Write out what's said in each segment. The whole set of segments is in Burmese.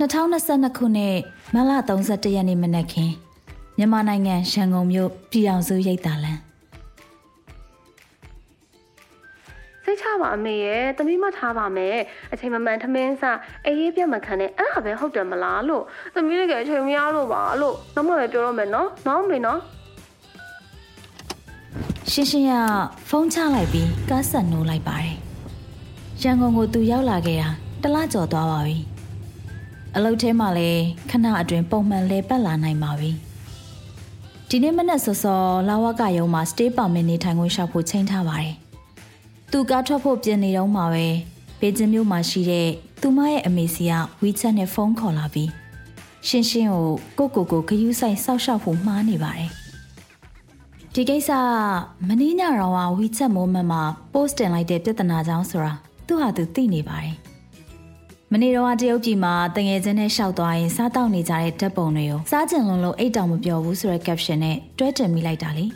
2022ခုနှစ်မလ31ရက်နေ့မနက်ခင်းမြန်မာနိုင်ငံရန်ကုန်မြို့ပြည်အောင်စုရိပ်သာလန်စိတ်ချပါအမေရဲ့တမီးမထားပါမယ်အချိန်မမှန်ထမင်းစားအေးရေးပြတ်မခံနဲ့အဲ့ဒါပဲဟုတ်တယ်မလားလို့တမီးလည်းအချိန်မရလို့ပါလို့နောက်မှပဲပြောတော့မယ်နော်နောက်မေနော်ရှင်းရှင်းရဖုန်းချလိုက်ပြီးကားဆက်နိုးလိုက်ပါတယ်ရန်ကုန်ကိုသူရောက်လာခဲ့တာတလားကျော်သွားပါပြီ အလုပ်ထဲမှာလည်းခဏအတွင်းပုံမှန်လဲပတ်လာနိုင်ပါပြီဒီနေ့မနက်စောစောလာဝကရုံမှာ stay permit နေထိုင်ခွင့်လျှောက်ဖို့ချိန်ထားပါတယ်သူကားထွက်ဖို့ပြင်နေတော့မှပဲဘေကျင်းမြို့မှာရှိတဲ့သူမရဲ့အမေစီက WeChat နဲ့ဖုန်းခေါ်လာပြီးရှင်းရှင်းကိုကိုကိုကိုဂယူးဆိုင်စောက်ရှောက်ဖို့မှားနေပါတယ်ဒီကိစ္စမင်းညရောက WeChat moment မှာ post တင်လိုက်တဲ့ပြဿနာကြောင့်ဆိုတာသူ့ဟာသူသိနေပါတယ် မနေ့တော့တရုတ်ပြည်မှာတငယ်ချင်းနဲ့ရှောက်သွားရင်စားတောက်နေကြတဲ့ဓာတ်ပုံတွေကိုစားကျင်လုံးလို့အိတ်တောင်မပြောဘူးဆိုတဲ့ caption နဲ့တွဲတင်မိလိုက်တာလေ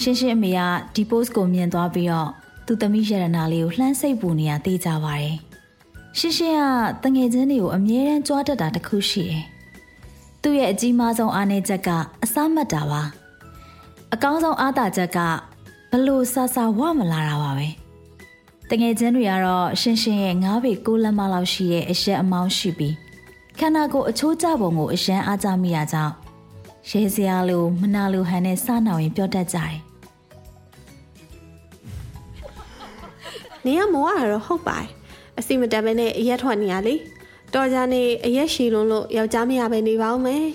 ရှင်းရှင်းအမေကဒီ post ကိုမြင်သွားပြီးတော့သူသမီးရတနာလေးကိုလှမ်းစိတ်ပူနေတာသိကြပါတယ်ရှင်းရှင်းကတငယ်ချင်းတွေကိုအမြဲတမ်းကြွားတတ်တာတခုရှိတယ်သူ့ရဲ့အကြီးမားဆုံးအားနည်းချက်ကအစမှတ်တာပါအကောင်းဆုံးအားသာချက်ကဘလို့ဆာဆာဝမလာတာပါပဲ။ တငယ်ချင်းတွေကတော့ရှင်းရှင်းရဲ့ငါးပေကိုလက်မလောက်ရှိတဲ့အရက်အမောင်းရှိပြီးခန္ဓာကိုယ်အချိုးကျပုံကိုအရန်အားကြမိတာကြောင့်ရဲစရာလိုမနာလိုဟန်နဲ့စနောင်ရင်ပြောတတ်ကြတယ်။နေရမောရတော့ဟုတ်ပါတယ်။အစီမတန်ပဲနဲ့အရက်ထွက်နေရလေ။တော်ကြနေအရက်ရှည်လုံးလို့ယောက်ျားမရပဲနေပါဦးမယ်။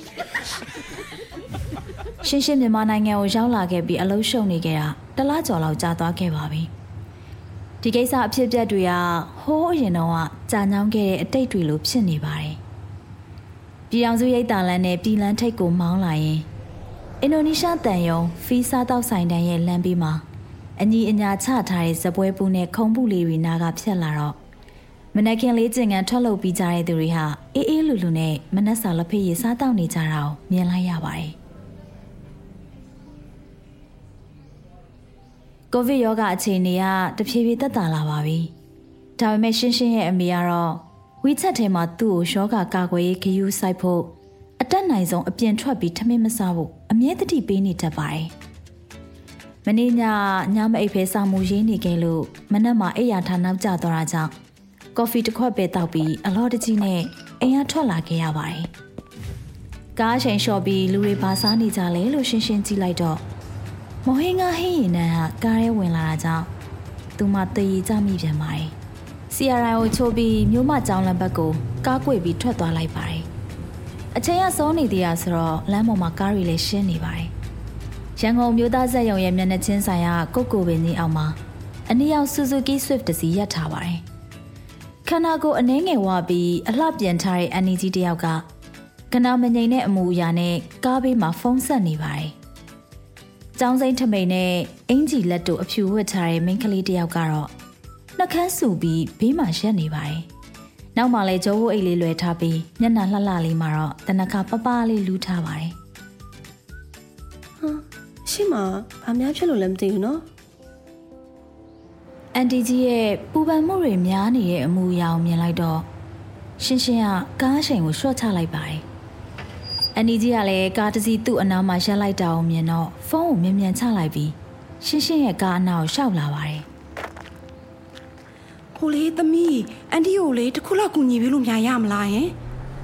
ရှင်းရှင်းမြန်မာနိုင်ငံကိုရောက်လာခဲ့ပြီးအလုံးရှုံနေခဲ့တာတလားကျော်လောက်ကြာသွားခဲ့ပါပြီ။ ဒီကိစ္စအဖြစ်အပျက်တွေကဟိုးအရင်တော့ကြာညောင်းခဲ့တဲ့အတိတ်တွေလိုဖြစ်နေပါတယ်။ပြည်အောင်စုရိတ်တာလန်နဲ့ပြည်လန်းထိတ်ကိုမောင်းလာရင်အင်ဒိုနီးရှားတန်ယုံဖီးစားတောက်ဆိုင်တန်းရဲ့လမ်းဘေးမှာအညီအညာချထားတဲ့ဇပွဲပူနဲ့ခုံပူလေးတွေနာကဖြတ်လာတော့မနက်ခင်းလေးကျင်ကန်ထွက်လုပ်ပြီးကြတဲ့သူတွေဟာအေးအေးလူလူနဲ့မနက်စာလက်ဖေးရစားတောက်နေကြတာကိုမြင်လိုက်ရပါတယ်။ ကိုဗစ်ရောဂါအခြေအနေကတဖြည်းဖြည်းသက်သာလာပါပြီ။ဒါပေမဲ့ရှင်းရှင်းရဲ့အမေကတော့ဝီချက်ထဲမှာသူ့ကိုယောဂါကာကွယ်ရေးဂယူးစိုက်ဖို့အတက်နိုင်ဆုံးအပြင်ထွက်ပြီးထမင်းမစားဖို့အမြဲတတိပေးနေတတ်ပါတယ်။မနေ့ညညမအိပ်ဖဲစာမှုရင်းနေခဲ့လို့မနက်မှာအိယာထားနောက်ကျသွားတာကြောင့်ကော်ဖီတစ်ခွက်ပဲတောက်ပြီးအလောတကြီးနဲ့အိမ်ကထွက်လာခဲ့ရပါတယ်။ကားချိန်လျှော့ပြီးလူတွေဘာစားနေကြလဲလို့ရှင်းရှင်းကြည့်လိုက်တော့ မဟင်းကဟင်းရင်နန်းဟာကားထဲဝင်လာတာကြောင့်သူမတည်ရကြမိပြန်ပါတယ်။ CRI ကိုချိုးပြီးမြို့မကျောင်းလမ်းဘက်ကိုကားကွေပြီးထွက်သွားလိုက်ပါတယ်။အချိန်ကစောနေသေးတာဆိုတော့လမ်းပေါ်မှာကားတွေလည်းရှင်းနေပါတယ်။ရန်ကုန်မြို့သားဆက်ရုံရဲ့မျက်နှာချင်းဆိုင်ကကုတ်ကိုပင်ကြီးအောက်မှာအနည်းရောက် Suzuki Swift တစ်စီးရပ်ထားပါတယ်။ခန္ဓာကိုယ်အနှဲငယ်ဝပြီးအလှပြန်ထားတဲ့ NEG တယောက်ကကနာမငိန်တဲ့အမူအရာနဲ့ကားဘေးမှာဖုံးဆက်နေပါတယ်။ ကျောင်းစိမ့်ထမိန်နဲ့အင်ဂျီလက်တို့အဖြူဝတ်ထားတဲ့မိန်းကလေးတယောက်ကတော့နှကန်းဆူပြီးဘေးမှာရက်နေပါတယ်။နောက်မှလည်းဂျိုးဝိုးအိတ်လေးလွယ်ထားပြီးမျက်နှာလှလှလေးမှာတော့တနခါပပလေးလူးထားပါတယ်။ဟာရှိမဘာများဖြစ်လို့လဲမသိဘူးနော်။အန်တီကြီးရဲ့ပူပန်မှုတွေများနေတဲ့အမူအရာကိုမြင်လိုက်တော့ရှင်းရှင်းကကားချိန်ကိုရှော့ချလိုက်ပါတယ်။ အန်နီကြီးကလည်းကားတစ်စီးသူ့အနားမှာရပ်လိုက်တာကိုမြင်တော့ဖုန်းကိုမြန်မြန်ချလိုက်ပြီးရှင်းရှင်းရဲ့ကားအနားကိုရှောက်လာပါတယ်။ကိုလေးသမီးအန်တီကိုလေတခုလောက်ကူညီပေးလို့များရမလားယင်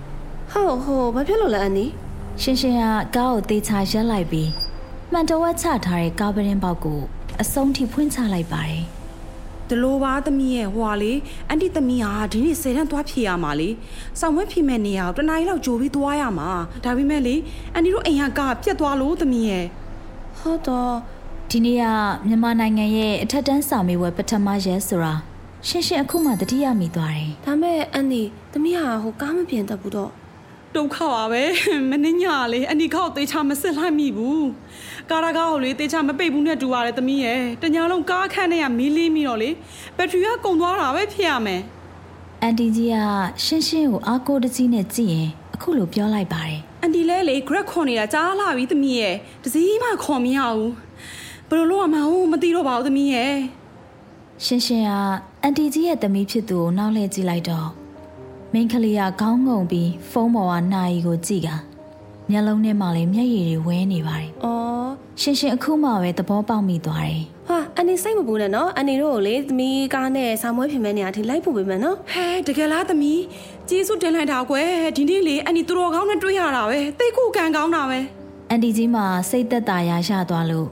။ဟုတ်ဟုတ်ဘာဖြစ်လို့လဲအန်နီ။ရှင်းရှင်းကကားကိုသေးချာရပ်လိုက်ပြီးမှန်တော်ဝက်ချထားတဲ့ကားပရင်ပေါက်ကိုအဆုံးထိဖွင့်ချလိုက်ပါတယ်။ ဒလိုပါသမီးရဲ့ဟွာလေအန်တီသမီးဟာဒီနေ့ဆယ်တန်းသွားဖြေရမှာလေဆောင်းဝဲဖြေမဲ့နေရအောင်တနားရီလောက်ကြိုပြီးသွားရမှာဒါပေမဲ့လေအန်တီတို့အိမ်ကကပြက်သွားလို့သမီးရဲ့ဟုတ်တော့ဒီနေ့ကမြန်မာနိုင်ငံရဲ့အထက်တန်းစာမေးပွဲပထမရက်ဆိုတာရှင်းရှင်းအခုမှတတိယမိသွားတယ်ဒါမဲ့အန်တီသမီးဟာဟိုကားမပြင်တတ်ဘူးတော့ဒုက္ခပါပဲမင်းညလေအနီခောက်သေးချမစစ်လိုက်မိဘူး ကာရာကားကိုလေသေးချမပိတ်ဘူးနဲ့တူရတယ်သမီးရဲ့တညာလုံးကားခန့်နဲ့ကမီးလေးမိတော့လေဘက်ထရီကကုန်သွားတာပဲဖြစ်ရမယ်အန်တီကြီးကရှင်းရှင်းကိုအားကိုးတကြီးနဲ့ကြည့်ရင်အခုလိုပြောလိုက်ပါတယ်အန်တီလဲလေ grad ခွန်နေတာကြားလာပြီသမီးရဲ့တစည်းမှခွန်မရဘူးဘယ်လိုလုပ်ရမှန်းမသိတော့ပါဘူးသမီးရဲ့ရှင်းရှင်းကအန်တီကြီးရဲ့သမီးဖြစ်သူကိုနောက်လှည့်ကြည့်လိုက်တော့မိန်းကလေးကခေါင်းငုံပြီးဖုန်းပေါ်ကနာရီကိုကြည့်က မျက်လုံးထဲမှာလည်းမျက်ရည်တွေဝဲနေပါတယ်။အော်ရှင်းရှင်းအခုမှပဲသဘောပေါက်မိသွားတယ်ဟာအန်ဒီစိတ်မပူနဲ့နော်။အန်ဒီတို့ကိုလေသမီးကားနဲ့စာမွေးပြင်မဲ့နေရာထိလိုက်ပို့ပေးမယ်နော်ဟဲတကယ်လားသမီးကျေးဇူးတင်လိုက်တာကွယ်ဒီနေ့လေအန်ဒီသူတော်ကောင်းနဲ့တွေ့ရတာပဲတိတ်ကိုကံကောင်းတာပဲ။အန်တီကြီးမှစိတ်သက်သာရာရသွားလို့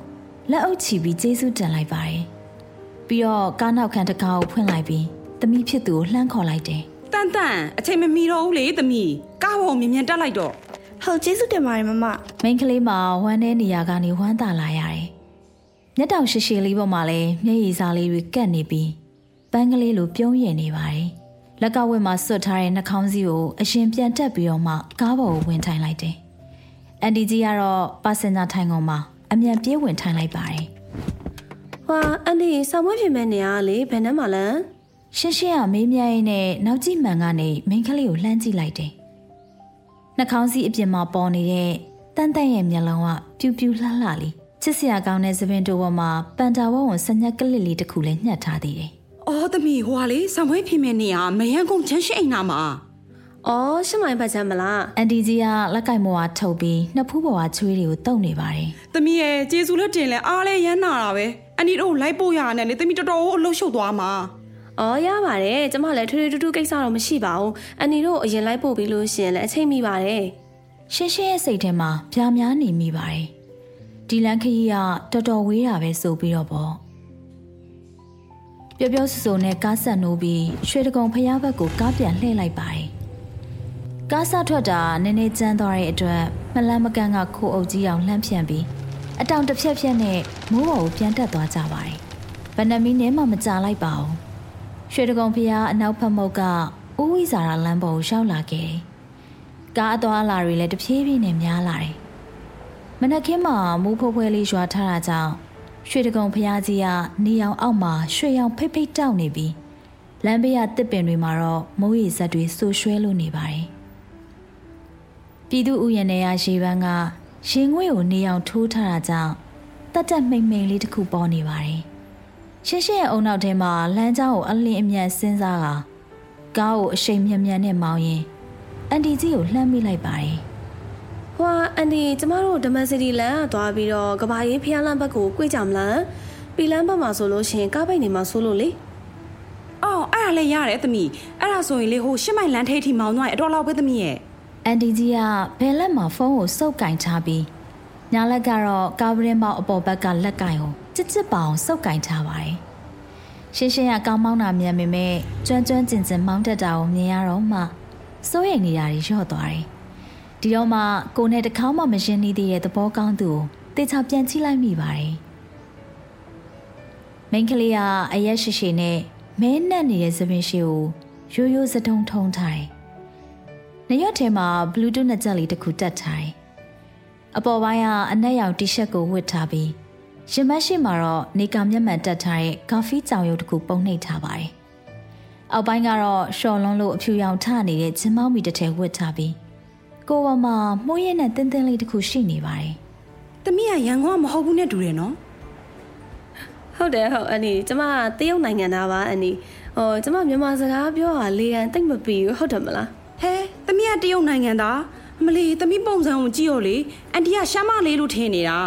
လက်အုပ်ချီပြီးကျေးဇူးတင်လိုက်ပါတယ်။ပြီးတော့ကားနောက်ခံတကားကိုဖွင့်လိုက်ပြီးသမီးဖြစ်သူကိုလှမ်းခေါ်လိုက်တယ်တန်တန်အချိန်မမီတော့ဘူးလေသမီးကားပေါ်မြင်မြန်တက်လိုက်တော့ ဟုတ်ကျေးဇူးတင်ပါတယ်မမ။မိန်းကလေးမှဝမ်းထဲနေရာကနေဝမ်းသာလာရတယ်။မျက်တောင်ရှိရှိလေးပေါ်မှာလည်းမျက်ရည်စားလေးတွေကတ်နေပြီးပန်းကလေးလိုပြုံးရည်နေပါတယ်။လက်ကဝတ်မှာစွတ်ထားတဲ့နှာခေါင်းစည်းကိုအရှင်ပြန်တက်ပြီးတော့မှကားပေါ်ကိုဝင်ထိုင်လိုက်တယ်။အန်တီကြီးကတော့ပါစင်ဂျာထိုင်ကုန်မှာအမြန်ပြေးဝင်ထိုင်လိုက်ပါတယ်။ဟာအန်ဒီစာမွေးပြင်မဲ့နေရာကလေဘယ်နှမှာလဲ။ရှင်းရှင်းကမေးမြန်းရင်းနဲ့နောက်ကြည့်မှန်ကနေမိန်းကလေးကိုလှမ်းကြည့်လိုက်တယ်။ နှာခေါင်းစည်းအပြင်မှာပေါ်နေတဲ့တန်တန်ရဲ့မျက်လုံးကပြူပြူလှလှလေးချစ်စရာကောင်းတဲ့သပင်တိုပေါ်မှာပန်တာဝဝွန်စညက်ကလစ်လေးတစ်ခုလည်းညှက်ထားသေးတယ်အော်သမီးဟိုကလေဆံမွေးဖြစ်မဲ့နေရမယန်းကုန်ချမ်းရှိအိမ်နာမှာ။အော်ရှစ်မိုင်ပတ်ချမ်းမလား။အန်တီကြီးကလက်ကင်မောကထုတ်ပြီးနှစ်ဖူးပေါ်ကချွေးတွေကိုတုပ်နေပါတယ်သမီးရဲ့ကျေးဇူးလက်တင်လဲအားလဲရမ်းနာတာပဲအန်ဒီတို့လိုက်ပို့ရနဲ့လေသမီးတော်တော်အလှုပ်ရှုပ်သွားမှာ။ အော်ရပါတယ်။ကျမလည်းထွေထွေတူတူကိစ္စတော့မရှိပါဘူး။အန်ဒီတို့အရင်လိုက်ပို့ပြီးလို့ရှရင်လည်းအချိန်မိပါတယ်။။ရှင်းရှင်းရဲ့စိတ်ထဲမှာပြားများနေမိပါတယ်။ဒီလန်ခရီးကတော်တော်ဝေးတာပဲဆိုပြီးတော့ပေါ့။ပျော်ပျော်ဆူဆူနဲ့ကားဆက်နိုးပြီးရွှေတကုံဖျားဘက်ကိုကားပြန်လှည့်လိုက်ပါတယ်။ကားဆထွက်တာနည်းနည်းကျန်းသွားတဲ့အတွက်မလန်းမကန်းကခိုးအုပ်ကြီးအောင်လှမ်းဖြန့်ပြီးအတောင်တစ်ဖြက်ဖြက်နဲ့မိုးပေါ်ကိုပြန်တက်သွားကြပါတယ်။ဗနမီနဲ့မှမကြလိုက်ပါဘူး။ ရွှေတကုံဖျားအနောက်ဖက်မုတ်ကဦးဝိဇာရာလမ်းပေါ်ကိုရောက်လာခဲ့တယ်။ကားအသွားအလာတွေလည်းတဖြည်းဖြည်းနဲ့များလာတယ်။မနက်ခင်းမှာမူးဖိုးဖွဲလေးရွာထားတာကြောင့်ရွှေတကုံဖျားကြီးကနေအောင်အောက်မှာရွှေရောင်ဖိတ်ဖိတ်တောက်နေပြီးလမ်းဘေးကတစ်ပင်တွေမှာတော့မိုးရေစက်တွေဆူရွှဲလို့နေပါတယ်။ပြည်သူဥယျာဉ်ထဲကရေပန်းကရင်ငွေကိုနေအောင်ထိုးထားတာကြောင့်တက်တက်မိမ့်မိန်လေးတစ်ခုပေါ်နေပါတယ်။ ရှင်းရှင်းရဲ့အုံနောက်ထဲမှာလမ်းကြောင်းကိုအလင်းအမြန်စဉ်းစားကကားကိုအရှိန်မြန်မြန်နဲ့မောင်းရင်အန်တီကြီးကိုလှမ်းမိလိုက်ပါတယ်ဟွာအန်ဒီကျမတို့ဓမ္မစတီလန်ကသွားပြီးတော့ကဘာရေးဖျားလမ်းဘက်ကိုကြွေးကြမလားပီလန်းဘက်မှာဆိုလို့ရှရင်ကားပိတ်နေမှာဆိုလို့လေအော်အဲ့ဒါလည်းရတယ်သမီးအဲ့ဒါဆိုရင်လေဟိုရှစ်မိုင်လမ်းထိပ်ထိမောင်းသွားရင်အတော်လောက်ပဲသမီးရဲ့။အန်တီကြီးကဘယ်လက်မှာဖုန်းကိုစုပ်ကင်ထားပြီးညာလက်ကတော့ကားပရင်ပေါက်အပေါ်ဘက်ကလက်ကင်ကို ချစ်ချစ်ပအောင်စုပ်ကင်ထားပါတယ်။ရှင်းရှင်းကကောင်းမောင်းတာမြန်ပေမဲ့ကျွမ်းကျွမ်းကျင်ကျင်မောင်းတတ်တာကိုမြင်ရတော့မှစိုးရိမ်နေတာတွေလျော့သွားတယ်။ဒီတော့မှကိုနဲ့တစ်ခေါက်မှမရှင်းနေသေးတဲ့သဘောကောင်းသူကိုတေချာပြန်ချိလိုက်မိပါတယ်။မိန်းကလေးကအရက်ရှိရှိနဲ့မဲနက်နေတဲ့သပင်ရှိကိုရိုးရိုးစတုံးထုံးထားတယ်။နရွက်ထဲမှာ Bluetooth နဲ့ကြက်လေးတစ်ခုတက်ထားတယ်။အပေါ်ပိုင်းကအနက်ရောင်တီရှပ်ကိုဝတ်ထားပြီး ရင်မရှိမှာတော့နေကာမျက်မှန်တက်ထားတဲ့ကာဖီကြောင်ရုပ်တစ်ခုပုံနှိပ်ထားပါတယ်။အောက်ပိုင်းကတော့ရှော်လွန်းလို့အဖြူရောင်ထနေတဲ့ဂျင်းမောင်းမီတစ်ထည်ဝတ်ထားပြီးကိုယ်ပေါ်မှာမှုရဲနဲ့တင်းတင်းလေးတစ်ခုရှိနေပါတယ်သမီးကရန်ကုန်ကမဟုတ်ဘူးနဲ့တူတယ်နော်ဟုတ်တယ်ဟုတ်အန်ဒီကျမတရုတ်နိုင်ငံသားပါအန်ဒီဟိုကျမမြန်မာစကားပြောတာလေကန်တိတ်မပီဘူးဟုတ်တယ်မလားဟဲသမီးကတရုတ်နိုင်ငံသားအမလီသမီးပုံစံကိုကြည့်ရောလေအန်တီကရှမ်းမလေးလို့ထင်နေတာ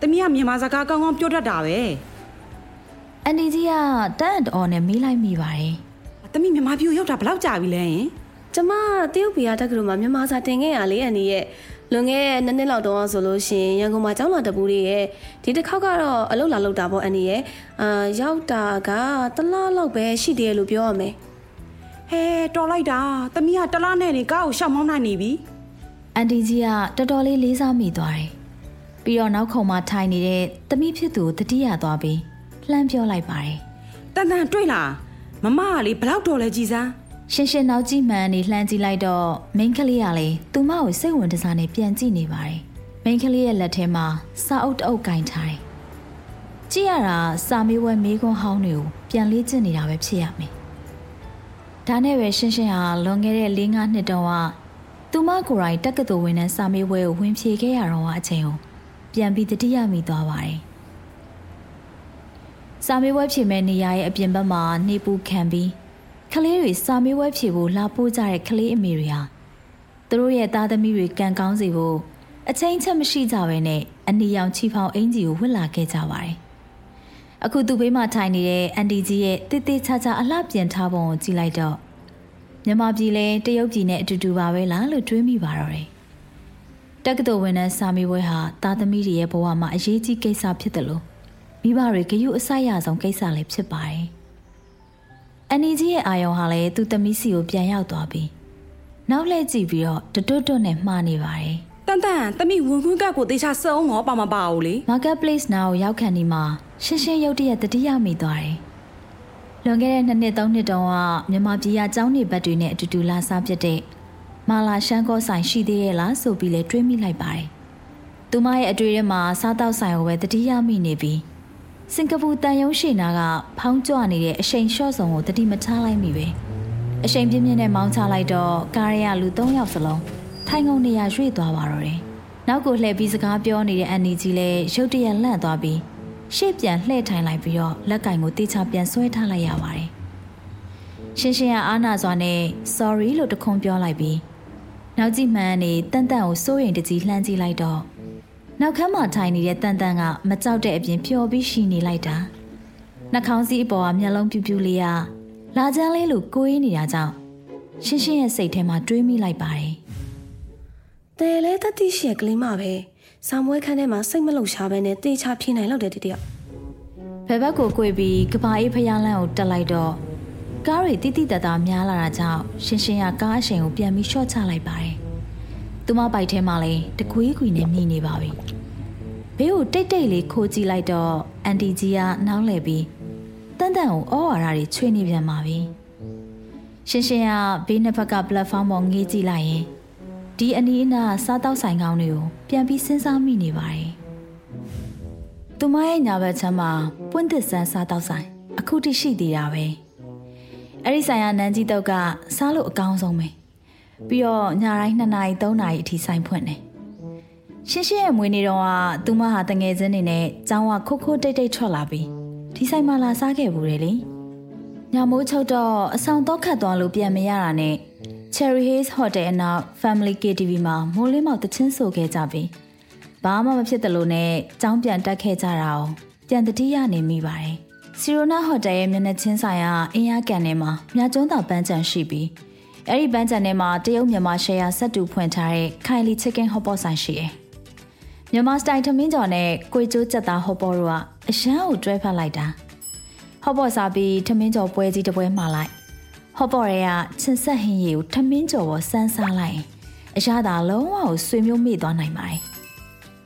သမီးကမြန်မာစကားကောင်းကောင်းပြောတတ်တာပဲ။အန်ဒီကြီးကတန်းတော်နဲ့မေးလိုက်မိပါတယ်သမီးမြန်မာပြည်ကိုရောက်တာဘယ်လောက်ကြာပြီလဲယင်ကျမတရုတ်ပြည်ကတက္ကသိုလ်မှာမြန်မာစာတင်ခဲ့ရလေအန်ဒီရဲ့လွန်ခဲ့တဲ့နှစ်နှစ်လောက်တုန်းကဆိုလို့ရှရင်ရန်ကုန်မှာကျောင်းလာတပူးလေးရဲ့ဒီတစ်ခေါက်ကတော့အလုပ်လာလုပ်တာပေါ့အန်ဒီရဲ့အာရောက်တာကတလားလောက်ပဲရှိသေးတယ်လို့ပြောရမယ်ဟဲတော်လိုက်တာသမီးကတလားနဲ့နေကားကိုရှောက်မောင်းနိုင်နေပြီ။အန်ဒီကြီးကတော်တော်လေးလေးစားမိသွားတယ်။ ပြီးတော့နောက်ခုံမှာထိုင်နေတဲ့သမီးဖြစ်သူကိုတတိယသွားပြီးလှမ်းပြောလိုက်ပါတယ်။တန်တန်တွေ့လားမမကလေဘလောက်တော်လဲကြည်စမ်းရှင်းရှင်းနောက်ကြည့်မှန်နေလှမ်းကြည့်လိုက်တော့မိန်းကလေးကလေသူမကိုစိတ်ဝင်စားနေပြန်ကြည့်နေပါတယ်။မိန်းကလေးရဲ့လက်ထဲမှာစာအုပ်တစ်အုပ်ကင်ထားတယ်။ကြည့်ရတာစာမေးပွဲမေးခွန်းဟောင်းတွေကိုပြန်လေ့ကျင့်နေတာပဲဖြစ်ရမယ်။ဒါနဲ့ပဲရှင်းရှင်းဟာလွန်ခဲ့တဲ့၄-၅နှစ်တုန်းကသူမကိုယ်တိုင်တက္ကသိုလ်ဝင်တဲ့စာမေးပွဲကိုဝင်ဖြေခဲ့ရတော့အချိန်ကို ပြန်ပြီးတတိယမိသွားပါတယ်။စာမေးပွဲဖြေမဲ့နေရာရဲ့အပြင်ဘက်မှာနေပူခံပြီးကလေးတွေစာမေးပွဲဖြေဖို့လာပို့ကြတဲ့ကလေးအမေတွေဟာသူတို့ရဲ့သားသမီးတွေကံကောင်းစေဖို့အချင်းချက်မရှိကြဘဲနဲ့အနီရောင်ချီဖောင်အင်ကြီးကိုဝတ်လာခဲ့ကြပါတယ်။အခုသူ့ဘေးမှာထိုင်နေတဲ့အန်တီကြီးရဲ့တိတိချာချာအလှပြင်ထားပုံကိုကြည့်လိုက်တော့မြန်မာပြည်လဲတရုတ်ပြည်နဲ့အတူတူပါပဲလားလို့တွေးမိပါတော့တယ်။ တက္ကသိုလ်ဝင်တဲ့စာမေးပွဲဟာသားသမီးတွေရဲ့ဘဝမှာအရေးကြီးကိစ္စဖြစ်တယ်လို့မိဘတွေဂရုအစိုက်ရဆုံးကိစ္စလည်းဖြစ်ပါတယ်။အန်နီကြီးရဲ့အာယုံဟာလည်းသူ့သမီးစီကိုပြန်ရောက်သွားပြီးနောက်လှည့်ကြည့်ပြီးတော့တွတ်တွတ်နဲ့မှားနေပါတယ်။တန်တန်သမီးဝင်ခွန်းကကိုတေချာစုံငေါပါမပါဘူးလေ Marketplace နာကိုရောက်ခံဒီမှာရှင်းရှင်းရုတ်တရက်တတိယမိသွားတယ်။လွန်ခဲ့တဲ့နှစ်နှစ်သုံးနှစ်တုန်းကမြန်မာပြည်ကကျောင်းနေဘက်တွေနဲ့အတူတူလာစားပြတဲ့ မာလာရှန်ကောဆိုင်ရှိသေးရဲ့လားဆိုပြီးလဲတွေးမိလိုက်ပါတယ်။သူမရဲ့အတွေ့အထဲမှာစားတောက်ဆိုင်ကိုပဲတတိယမိနေပြီးစင်ကာပူတန်ယုံရှိနာကဖောင်းကြွနေတဲ့အရှိန်လျှော့ဆောင်ကိုတတိမထားလိုက်မိပဲ။အရှိန်ပြင်းပြင်းနဲ့မောင်းချလိုက်တော့ကားရဲကလူ၃ယောက်စလုံးထိုင်ကုန်နေရရွေ့သွားပါတော့တယ်။နောက်ကိုလှည့်ပြီးစကားပြောနေတဲ့အန်နီကြီးလည်းရုတ်တရက်လန့်သွားပြီးရှေ့ပြန်လှည့်ထိုင်လိုက်ပြီးတော့လက်ကင်ကိုတေချာပြန်ဆွဲထားလိုက်ရပါတယ်။ရှင်းရှင်းကအာနာစွာနဲ့ sorry လို့တခွန်းပြောလိုက်ပြီး နောက်ကြည့်မှန်းနေတန်တန်ကိုစိုးရိမ်တကြီးလှမ်းကြည့်လိုက်တော့နောက်ခန်းမှာထိုင်နေတဲ့တန်တန်ကမကြောက်တဲ့အပြင်ပျော်ပြီးရှိနေလိုက်တာနှာခေါင်းစည်းအပေါ်ကမျက်လုံးပြူးပြူးလေးကလာချမ်းလေးလိုကိုးရင်းနေတာကြောင့်ရှင်းရှင်းရဲ့စိတ်ထဲမှာတွေးမိလိုက်ပါတယ်။တဲလဲတတိရှိရကလေးမပဲစာမွေးခန်းထဲမှာစိတ်မလုံရှားပဲနဲ့တေချာဖြေနိုင်လောက်တယ်တတိယဘယ်ဘက်ကို꿰ပြီးကဘာအေးဖျားလန်းကိုတက်လိုက်တော့ ကားတွေတိတိတတ်တာများလာတာကြောင့်ရှင်းရှင်းကကားအရှင်ကိုပြန်ပြီးရှော့ချလိုက်ပါတယ်။သူမပိုက်ထဲမှာလည်းတကွေးခွေနဲ့မြည်နေပါပြီ။ဘေးကိုတိတ်တိတ်လေးခိုးကြည့်လိုက်တော့အန်တီကြီးကနှောင်းလှည့်ပြီးတန်တန်ကိုဩဝါဒတွေချွေနေပြန်ပါပြီ။ရှင်းရှင်းကဘေးနှစ်ဘက်က platform ပေါ်ငေးကြည့်လိုက်ရင်ဒီအနီးအနားစားတောက်ဆိုင်ကောင်းတွေကိုပြန်ပြီးစဉ်းစားမိနေပါတယ်။သူမရဲ့ညာဘက်ချမ်းမှာပွင့်သစ်ဆန်းစားတောက်ဆိုင်အခုထိရှိသေးတာပဲ အဲ့ဒီဆိုင်ကနန်းကြီးတုတ်ကစားလို့အကောင်းဆုံးပဲပြီးတော့ညတိုင်း2နာရီ3နာရီအထိဆိုင်ဖွင့်တယ်ရှင်းရှင်းရဲ့မွေးနေ့တော့ကသူမဟာတငယ်ချင်းနေနဲ့ကျောင်းကခိုးခိုးတိတ်တိတ်ထွက်လာပြီးဒီဆိုင်မှာလာစားခဲ့ဘူးလေလေညမိုးချုပ်တော့အဆောင်တော့ခတ်သွားလို့ပြန်မရတာနဲ့ Cherry Haze Hotel အနောက် Family KTV မှာမိုးလင်းမောက်တချင်းဆိုခဲ့ကြပြီးဘာမှမဖြစ်တယ်လို့နဲ့ကြောင်းပြန်တက်ခဲ့ကြတာ哦ပြန်တတိယနေမိပါတယ် စီရိုနာဟိုတယ်ရဲ့မျက်နှာချင်းဆိုင်ကအင်းရကန်ထဲမှာမြကျွန်းသာပန်းချံရှိပြီးအဲ့ဒီပန်းချံထဲမှာတရုတ်မြန်မာရှယ်ယာဆက်တူဖွင့်ထားတဲ့ခိုင်လီချစ်ကင်းဟော့ပေါ့ဆိုင်ရှိတယ်မြန်မာစတိုင်ထမင်းကြော်နဲ့ကိုကျိုးကြက်သားဟော့ပေါ့တို့ကအရန်ကိုတွဲဖက်လိုက်တာဟော့ပေါ့စားပြီးထမင်းကြော်ပွဲကြီးတစ်ပွဲမှာလိုက်ဟော့ပေါ့တွေကချင်ဆက်ဟင်းရီကိုထမင်းကြော်ပေါ်စမ်းစားလိုက်ရင်အရသာလုံးဝကိုဆွေမျိုးမိသွားနိုင်ပါတယ်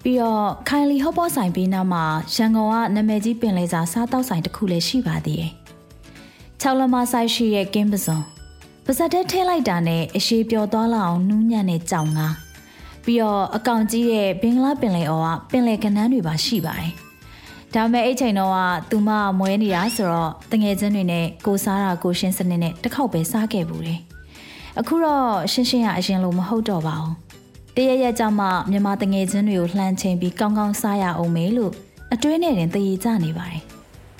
ပြီးတော့ခိုင်လီဟော့ပေါ့ဆိုင်ပြီးနောက်မှာရန်ကုန်ကနာမည်ကြီးပင်လယ်စာစားတောက်ဆိုင်တစ်ခုလည်းရှိပါသေးတယ်။၆လမဆိုင်ရှိရဲ့ကင်းပစုံပါဇက်ထဲထည့်လိုက်တာနဲ့အရှိပျော်သွားလောက်အောင်နူးညံ့တဲ့ကြောင်ငါပြီးတော့အကောင်ကြီးရဲ့ဘင်္ဂလားပင်လယ်အော်ကပင်လယ်ကနန်းတွေပါရှိပါတယ်။ဒါပေမဲ့အဲ့ချိန်တော့ကသူမမွဲနေတာဆိုတော့တငယ်ချင်းတွေနဲ့ကိုစားတာကိုရှင်းစနစ်နဲ့တစ်ခေါက်ပဲစားခဲ့ဘူးတယ်။အခုတော့ရှင်းရှင်းရအရင်လိုမဟုတ်တော့ပါဘူး။ တရရက်ကြောင့်မှမြန်မာတငယ်ချင်းတွေကိုလှမ်းချိန်ပြီးကောင်းကောင်းစားရအောင်မေလို့အတွင်းနဲ့တင်တည်ကြနေပါတယ်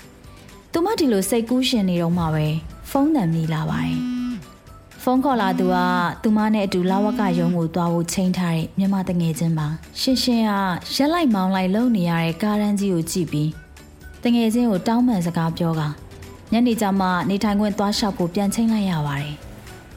။သူမဒီလိုစိတ်ကူးရှင်နေတော့မှပဲဖုန်းတန်မိလာပါတယ်။ဖုန်းခေါ်လာသူကသူမနဲ့အတူလာဝကရုံးကိုသွားဖို့ချိန်ထားတဲ့မြန်မာတငယ်ချင်းပါ။ရှင်းရှင်းကရက်လိုက်မောင်းလိုက်လုံနေရတဲ့ကားရန်ကြီးကိုကြည့်ပြီးတငယ်ချင်းကိုတောင်းပန်စကားပြောကညနေကျမှနေထိုင်ခွင့်သွားလျှောက်ဖို့ပြန်ချိန်လိုက်ရပါတယ်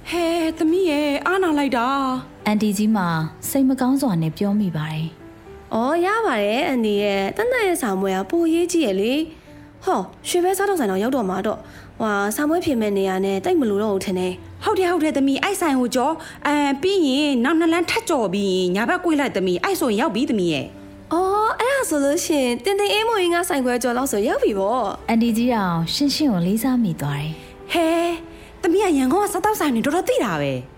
ဟဲသမီးရဲ့အားနာလိုက်တာ။ အန်တီကြီးမှစိတ်မကောင်းစွာနဲ့ပြောမိပါတယ်။အော်ရပါတယ်အန်ဒီရဲ့တန်တန်ရဲ့စာမွေးကပိုရေးကြည့်ရလေ။ဟောရွှေဘဲစားတော့ဆိုင်တော့ရောက်တော့မှာတော့ဟွာစာမွေးဖြစ်မဲ့နေရနဲ့တိတ်မလို့တော့ဘူးထင်တယ်ဟုတ်တယ်ဟုတ်တယ်သမီးအိုက်ဆိုင်ကိုကြောအမ်ပြီးရင်နောက်နှစ်လမ်းထပ်ကြော်ပြီးရင်ညာဘက်ကွေးလိုက်သမီးအိုက်ဆိုရင်ရောက်ပြီသမီးရဲ့။အော်အဲ့ဒါဆိုလို့ရှရင်တင်တင်အေးမွေးငါဆိုင်ခွဲကြော်လောက်ဆိုရောက်ပြီပေါ့။အန်တီကြီးအောင်ရှင်းရှင်းကိုလေးစားမိသွားတယ်ဟဲသမီးကရန်ကုန်ကစားတော့ဆိုင်နေတော်တော်သိတာပဲ။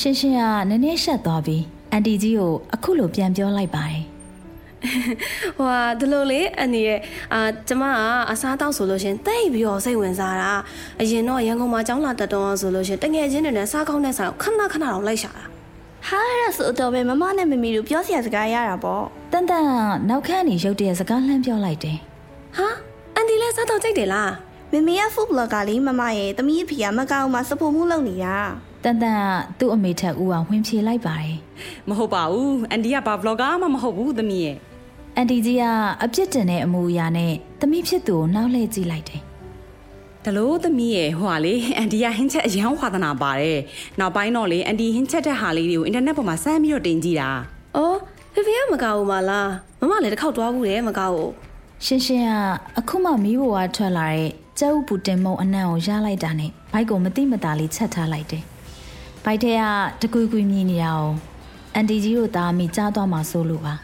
ရှင်းရှင်းကနည်းနည်းရှက်သွားပြီးအန်တီကြီးကိုအခုလိုပြန်ပြောလိုက်ပါတယ်။ဟွာဒီလိုလေအန်ဒီရဲ့အာကျမကအစားတောက်ဆိုလို့ရှရင်တိတ်ပြီးတော့စိတ်ဝင်စားတာ။အရင်တော့ရန်ကုန်မှာကျောင်းလာတက်တော့ဆိုလို့ရှရင်တငယ်ချင်းတွေနဲ့စားကောင်းတဲ့ဆိုင်ကိုခဏခဏတော့လိုက်ရှာတာဟာအဲ့ဒါဆိုတော့ပဲမမနဲ့မမီတို့ပြောစရာစကားရတာပေါ့။တန်တန်ကနောက်ခန်းနေရုတ်တရက်စကားလှမ်းပြောလိုက်တယ်။ဟာအန်ဒီလည်းစားတော့ကြိုက်တယ်လားဟမမေကဖူဘလော့ဂါလေးမမရဲ့တမီးအဖေကမကောင်းမှစပိုမှုလုပ်နေတာ တန်တန်ကသူ့အမေထက်ဦးအောင်ဝင်ဖြေလိုက်ပါတယ်မဟုတ်ပါဘူးအန်ဒီကဘာဗလော့ဂါမှမဟုတ်ဘူးသမီးရဲ့အန်တီကြီးကအပြစ်တင်တဲ့အမူအရာနဲ့သမီးဖြစ်သူကိုနောက်လှည့်ကြည့်လိုက်တယ်ဒါလို့သမီးရဲ့ဟိုဟာလေအန်ဒီကဟင်းချက်အရန်ဝါသနာပါတယ်နောက်ပိုင်းတော့လေအန်ဒီဟင်းချက်တဲ့ဟာလေးတွေကိုအင်တာနက်ပေါ်မှာစမ်းပြီးတော့တင်ကြည့်တာ။အော်ဖေဖေကမကောက်ဘူးမလား။မမလည်းတစ်ခေါက်သွားဘူးတယ်မကောက်ဘူးရှင်းရှင်းကအခုမှမီးဘဝထွက်လာတဲ့ကျဲဥပူတင်မုံအနံ့ကိုရလိုက်တာနဲ့ဘိုက်ကိုမတိမတာလေးချက်ထားလိုက်တယ် ဘိုက်ထဲကတကွေကွေမြည်နေတာကိုအန်တီကြီးတို့သားမိကြားသွားမှဆိုလို့ပါ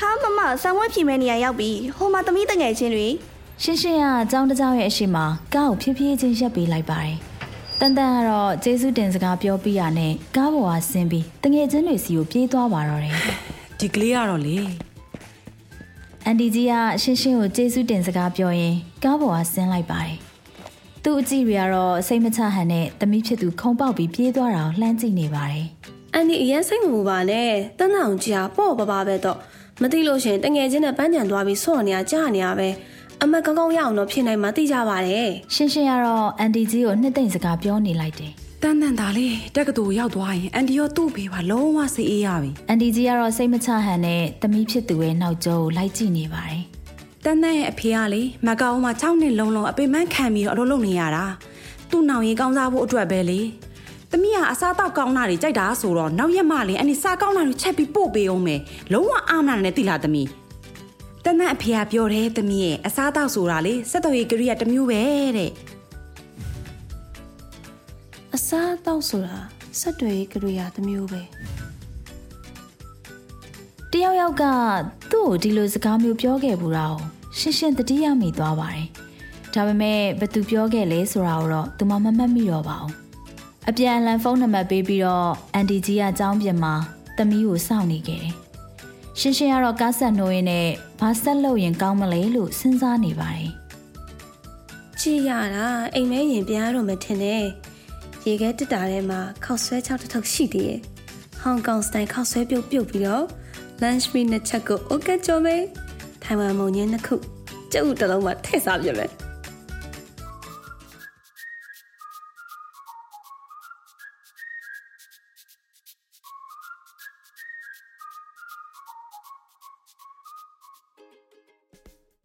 ဟာမမဆောင်းဝဲဖြီမဲ့နေရရောက်ပြီဟိုမှာတမီးတငယ်ချင်းတွေရှင်းရှင်းကအကြောင်းတစ်ကြောင်းရဲ့အရှိမကားကိုဖြည်းဖြည်းချင်းရပ်ပေးလိုက်ပါတယ်တန်တန်ကတော့ကျေးဇူးတင်စကားပြောပြီးရနဲ့ကားပေါ်ကဆင်းပြီးတငယ်ချင်းတွေစီကိုပြေးသွားပါတော့တယ်ဒီကလေးကတော့လေအန်တီကြီးကရှင်းရှင်းကိုကျေးဇူးတင်စကားပြောရင်ကားပေါ်ကဆင်းလိုက်ပါတယ်။ သူ့အကြည့်တွေကတော့စိတ်မချဟန်နဲ့သမီးဖြစ်သူခုံပေါက်ပြီးပြေးသွားတာကိုလှမ်းကြည့်နေပါတယ်။အန်ဒီအရင်စိတ်မပူပါနဲ့။တန်းတောင်ကြာပေါ့ပပါပဲတော့မသိလို့ရှင်တငယ်ချင်းနဲ့ပန်းကြံသွားပြီးဆော့နေရကြာနေရပဲ။အမတ်ကောင်းကောင်းရအောင်တော့ဖြစ်နိုင်မှသိကြပါတယ်။ရှင်းရှင်းကတော့အန်တီကြီးကိုနှစ်သိမ့်စကားပြောနေလိုက်တယ်တန်တန်သားလေးတက်ကတူရောက်သွားရင်အန်ဒီရောသူ့ဖေးပါလုံးဝစိတ်အေးရပြီ။အန်တီကြီးကတော့စိတ်မချဟန်နဲ့သမီးဖြစ်သူရဲ့နောက်ကျောကိုလိုက်ကြည့်နေပါတယ် တန်တန်ရဲ့အဖေကလေမကောင်မှာ6နှစ်လုံးလုံးအပေမန်းခံပြီးတော့အလုပ်လုပ်နေရတာသူ့နောင်ရင်ကောင်းစားဖို့အတွက်ပဲလေသမီးကအစားတော့ကောင်းတာတွေကြိုက်တာဆိုတော့နောက်ရက်မှလေအန်ဒီစားကောင်းတာတွေချက်ပြီးပို့ပေးအောင်မယ်လုံးဝအာမနာနဲ့တိလာသမီးတန်တန်အဖေကပြောတယ်သမီးရဲ့အစားတော့ဆိုတာလေစက်တော်ရေးကရိယာတစ်မျိုးပဲတဲ့။အစားအသောက်ဆိုတာစက်တွေကြွေရတစ်မျိုးပဲ။ တယောက်ယောက်ကသူ့ကိုဒီလိုစကားမျိုးပြောခဲ့ဘူးတော့ရှင်းရှင်းတတိယမိသွားပါတယ်။ဒါပေမဲ့ဘသူပြောခဲ့လဲဆိုတာကိုတော့သူမမမှတ်မိတော့ပါဘူး။အပြန်အလှန်ဖုန်းနံပါတ်ပေးပြီးတော့အန်တီကြီးကအကြောင်းပြင်မှာသမီးကိုစောင့်နေခဲ့တယ်။ရှင်းရှင်းကတော့ကားဆက်နှိုးရင်းနဲ့ဘာဆက်လုပ်ရင်ကောင်းမလဲလို့စဉ်းစားနေပါတယ်။ကြည့်ရတာအိမ်မဲရင်ပြန်ရတော့မထင်နဲ့။ရေခဲတက်တာထဲမှာခောက်ဆွဲချောက်တစ်ထုပ်ရှိသေးရဲ့။ဟောင်ကောင်စတိုင်ခောက်ဆွဲပြုတ်ပြုတ်ပြီးတော့ lunch meat နှစ်ချက်ကို okay ကြော်မယ်။ထိုင်ဝမ်မုံညင်းနှစ်ခုကျုပ်တစ်လုံးမှထည့်စားပြမယ်။